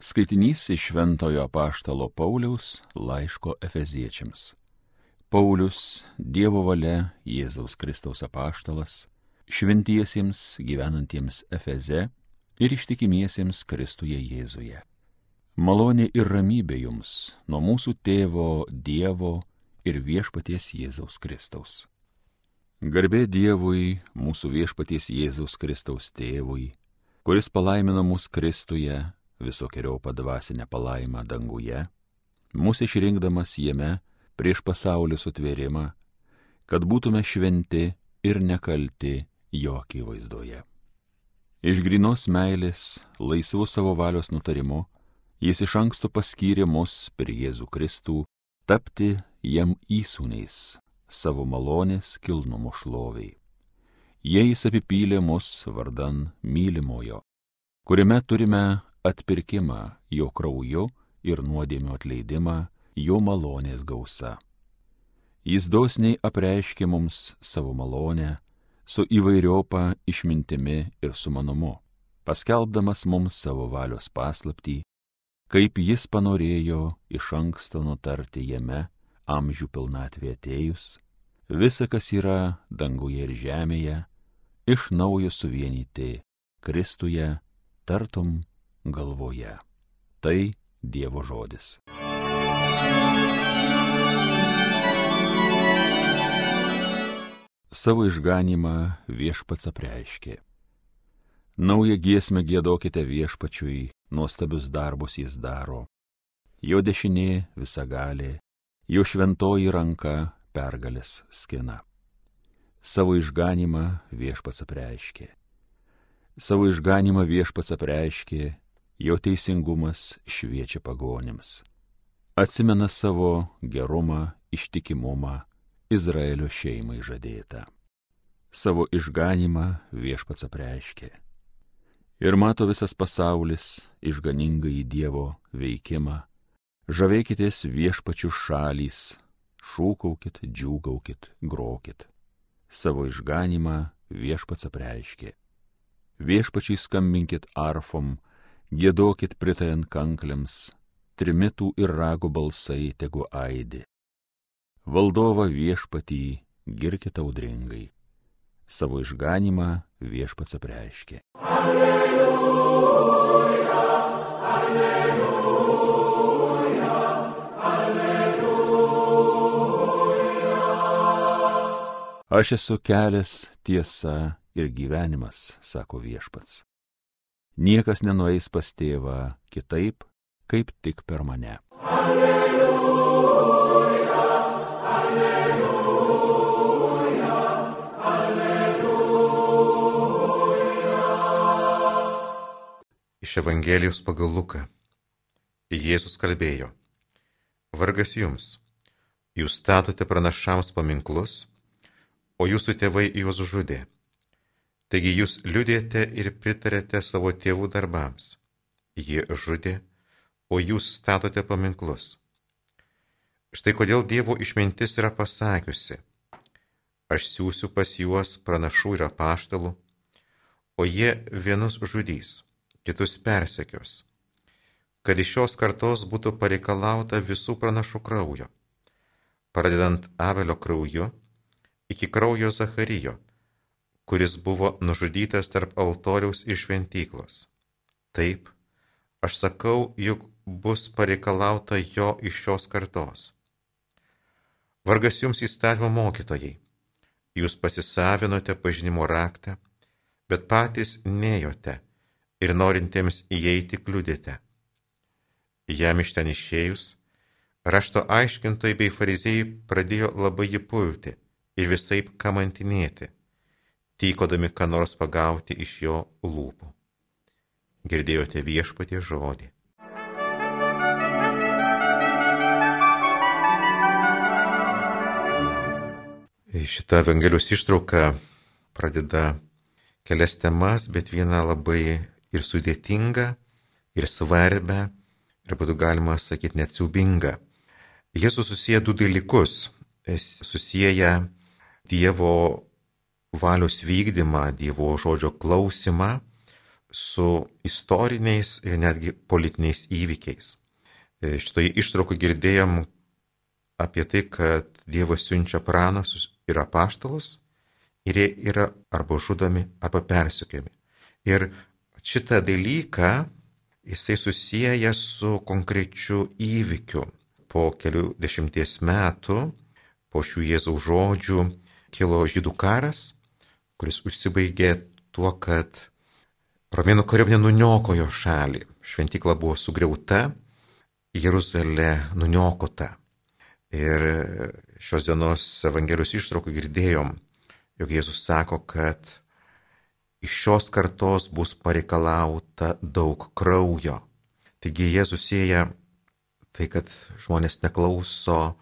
Skaitinys iš Šventojo apaštalo Pauliaus laiško Efeziečiams. Paulius, Dievo valia, Jėzaus Kristaus apaštalas, šventiesiems gyvenantiems Efeze ir ištikimiesiems Kristuje Jėzuje. Malonė ir ramybė jums nuo mūsų tėvo Dievo ir viešpaties Jėzaus Kristaus. Garbė Dievui, mūsų viešpaties Jėzaus Kristaus tėvui, kuris palaimino mus Kristuje visokiojo padvasinę palaimą danguje, mūsų išrinkdamas jame prieš pasaulio sutvėrimą, kad būtume šventi ir nekalti jo akivaizdoje. Iš grinos meilės, laisvų savo valios nutarimu, jis iš anksto paskyrė mus per Jėzų Kristų tapti jam įsūniais savo malonės kilnumo šloviai. Jais apipylė mus vardan mylimojo, kuriame turime atpirkimą jo krauju ir nuodėmio atleidimą jo malonės gausa. Jis dosniai apreiškė mums savo malonę su įvairiopa išmintimi ir sumanumu, paskelbdamas mums savo valios paslaptį, kaip jis panorėjo iš anksto nutarti jame amžių pilnatvė atėjus, visa, kas yra danguje ir žemėje, iš naujo suvienyti Kristuje, tartum galvoje. Tai Dievo žodis. Savo išganimą viešpats apreiškė. Naują giesmę gėdokite viešpačiui, nuostabius darbus jis daro. Jo dešinė visagalė, jo šventoji ranka pergalės skina. Savo išganimą viešpats apreiškė. Savo išganimą viešpats apreiškė jo teisingumas šviečia pagonims. Atsimena savo gerumą, ištikimumą Izraelio šeimai žadėtą. Savo išganimą viešpats apreiškė. Ir mato visas pasaulis išganingą į Dievo veikimą. Žavėkitės viešpačių šalys, šūkaukit, džiūgaukit, grokit. Savo išganimą viešpats apreiškė. Viešpačiai skambinkit arfom, gėdokit pritajant kankliams, trimitų ir rago balsai tegu aidi. Valdovą viešpatį girkite audringai, savo išganimą viešpats apreiškė. Alleluja, alleluja, alleluja. Aš esu kelias, tiesa ir gyvenimas, sako viešpats niekas nenueis pas tėvą kitaip, kaip tik per mane. Alleluja, alleluja, alleluja. Iš Evangelijos pagal Luką. Jėzus kalbėjo, vargas jums, jūs statote pranašams paminklus, o jūsų tėvai juos žudė. Taigi jūs liudėte ir pritarėte savo tėvų darbams. Jie žudė, o jūs statote paminklus. Štai kodėl Dievo išmintis yra pasakiusi, aš siūsiu pas juos pranašų ir apaštalų, o jie vienus žudys, kitus persekios, kad iš šios kartos būtų pareikalauta visų pranašų kraujo, pradedant Avelio krauju iki kraujo Zacharijo kuris buvo nužudytas tarp altoriaus ir šventyklos. Taip, aš sakau, juk bus pareikalauta jo iš šios kartos. Vargas jums įstatymo mokytojai, jūs pasisavinote pažinimo raktą, bet patys nejote ir norintiems įeiti kliudėte. Jam iš ten išėjus, rašto aiškintojai bei fariziejai pradėjo labai jį pulti ir visai kamantinėti tykodami ką nors pagauti iš jo lūpų. Girdėjote viešpatie žodį. Šitą Evangelijos ištrauką pradeda kelias temas, bet vieną labai ir sudėtingą, ir svarbę, ir būtų galima sakyti net siubingą. Jėzus susiję du dalykus. Jis susiję Dievo valios vykdymą, Dievo žodžio klausimą su istoriniais ir netgi politiniais įvykiais. E, šitoje ištraukų girdėjom apie tai, kad Dievas siunčia pranasus ir apaštalus ir jie yra arba žudomi, arba persikiami. Ir šitą dalyką jisai susiję su konkrečiu įvykiu. Po kelių dešimties metų, po šių Jėzaus žodžių, kilo žydų karas, kuris užsibaigė tuo, kad romėnų kariuomenė nuniokojo šalį. Šventykla buvo sugriauta, Jeruzalė nuniokota. Ir šios dienos Evangelijos ištraukų girdėjom, jog Jėzus sako, kad iš šios kartos bus pareikalauta daug kraujo. Taigi Jėzus sieja tai, kad žmonės neklauso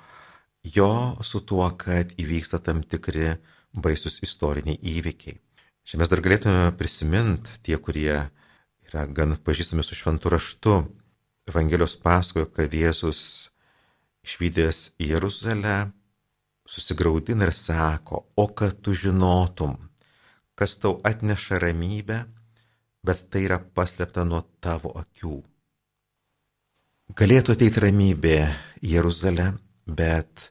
jo su tuo, kad įvyksta tam tikri baisus istoriniai įvykiai. Čia mes dar galėtume prisiminti tie, kurie yra gan pažįstami su šventu raštu. Evangelijos pasakojo, kad Jėzus išvykęs į Jeruzalę susigaudina ir sako, o kad tu žinotum, kas tau atneša ramybę, bet tai yra paslėpta nuo tavo akių. Galėtų ateiti ramybė į Jeruzalę, bet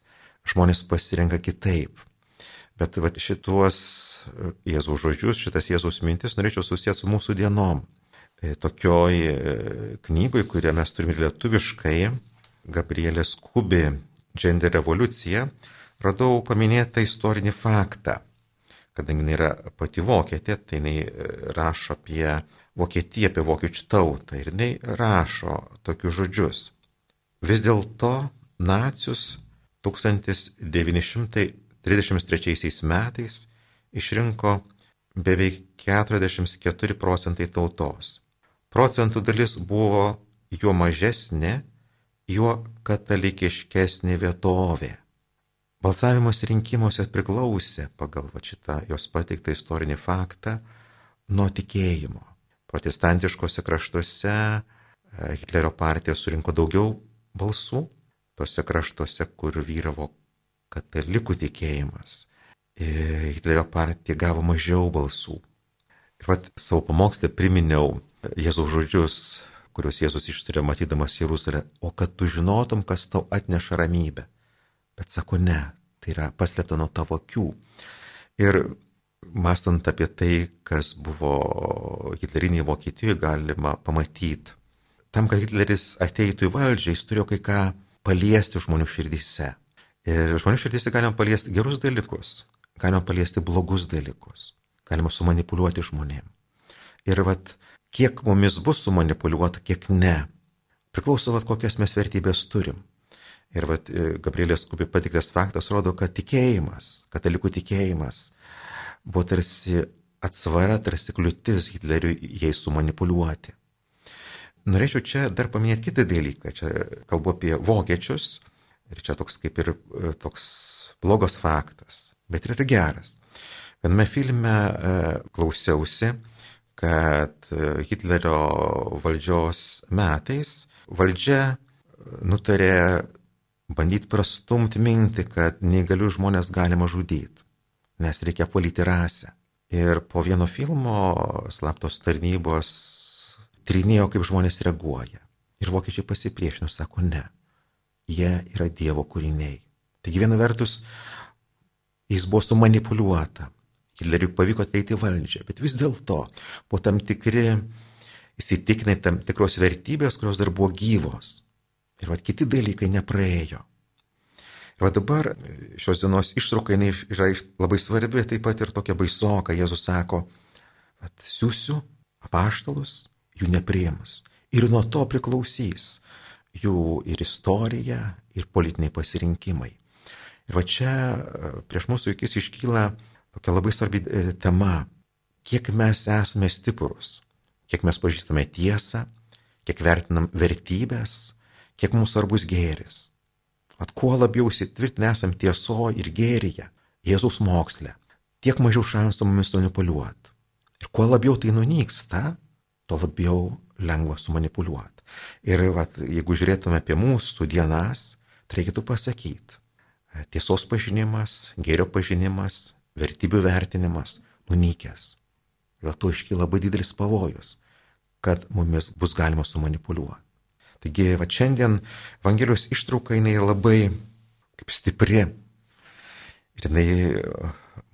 žmonės pasirenka kitaip. Bet vat, šituos e, Jėzaus žodžius, šitas Jėzaus mintis norėčiau susijęti su mūsų dienom. E, tokioj e, knygoj, kurią mes turime lietuviškai, Gabrielės Kubi Gender revoliucija, radau paminėtą istorinį faktą. Kadangi jinai yra pati vokietė, tai jinai rašo apie Vokietiją, apie vokiečių tautą ir jinai rašo tokius žodžius. Vis dėlto nacius 1900 1933 metais išrinko beveik 44 procentai tautos. Procentų dalis buvo juo mažesnė, juo katalikiškesnė vietovė. Balsavimas rinkimuose priklausė pagal šitą jos pateiktą istorinį faktą nuo tikėjimo. Protestantiškose kraštuose e, Hitlerio partija surinko daugiau balsų, tose kraštuose, kur vyravo katalikų tikėjimas. Hitlerio partija gavo mažiau balsų. Ir vat savo pamokslę priminiau Jėzaus žodžius, kuriuos Jėzus ištarė matydamas Jeruzalę, o kad tu žinotum, kas tau atneša ramybę. Bet sako, ne, tai yra paslėpta nuo tavo akių. Ir mąstant apie tai, kas buvo Hitlerinėje Vokietijoje, galima pamatyti. Tam, kad Hitleris ateitų į valdžią, jis turėjo kai ką paliesti žmonių širdyse. Ir žmonių širdėse galima paliesti gerus dalykus, galima paliesti blogus dalykus, galima sumanipuliuoti žmonėm. Ir vat, kiek mumis bus sumanipuliuota, kiek ne, priklauso, vat, kokias mes vertybės turim. Ir vat, e, Gabrielės Kupi patiktas faktas rodo, kad tikėjimas, katalikų tikėjimas buvo tarsi atsvara, tarsi kliūtis Hitleriui jais sumanipuliuoti. Norėčiau čia dar paminėti kitą dalyką. Čia kalbu apie vokiečius, Ir čia toks kaip ir e, toks blogas faktas, bet ir geras. Viename filme e, klausiausi, kad e, Hitlerio valdžios metais valdžia nutarė bandyti prastumti mintį, kad neįgalių žmonės galima žudyti, nes reikia valyti rasę. Ir po vieno filmo slaptos tarnybos trinėjo, kaip žmonės reaguoja. Ir vokiečiai pasipriešino, sako ne jie yra Dievo kūriniai. Taigi viena vertus, jis buvo sumanipuliuota. Hitleriui pavyko ateiti valdžią, bet vis dėlto po tam tikri įsitikinai tam tikros vertybės, kurios dar buvo gyvos. Ir vad kiti dalykai nepraėjo. Ir va dabar šios dienos ištrauka yra labai svarbi, taip pat ir tokia baisoka. Jėzus sako, siūsiu apaštalus, jų nepriemus. Ir nuo to priklausys, jų ir istorija, ir politiniai pasirinkimai. Ir va čia e, prieš mūsų akis iškyla tokia labai svarbi e, tema, kiek mes esame stiprus, kiek mes pažįstame tiesą, kiek vertinam vertybės, kiek mums svarbus gėris. At kuo labiau įsitvirtinę esam tieso ir gėryje, Jėzaus moksle, tiek mažiau šansų mumis manipuliuoti. Ir kuo labiau tai nunyksta, tuo labiau lengva sumanipuliuoti. Ir vat, jeigu žiūrėtume apie mūsų dienas, tai reikėtų pasakyti, tiesos pažinimas, gėrio pažinimas, vertybių vertinimas nunykęs. Dėl to iškyla labai didelis pavojus, kad mumis bus galima sumanipuliuoti. Taigi, va šiandien Evangelijos ištrauka jinai labai kaip stipri ir jinai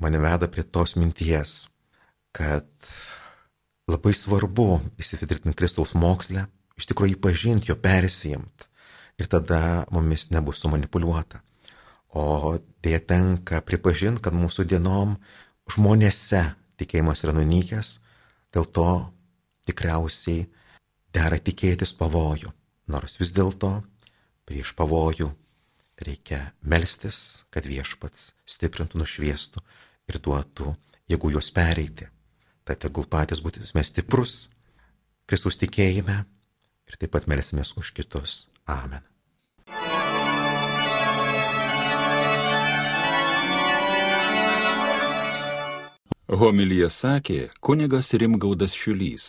mane veda prie tos minties, kad labai svarbu įsitvirtinti Kristaus mokslę, iš tikrųjų jį pažinti, jo persijimt ir tada mumis nebus sumanipuliuota. O tai tenka pripažinti, kad mūsų dienom žmonėse tikėjimas yra nunykęs, dėl to tikriausiai dera tikėtis pavojų. Nors vis dėlto prieš pavojų reikia melstis, kad viešpats stiprintų, nušviestų ir duotų, jeigu juos pereiti. Tad tegul patys būtume stiprus Kristus tikėjime ir taip pat melsimės už kitus. Amen. Homilyje sakė kunigas Rimgaudas Šiulys.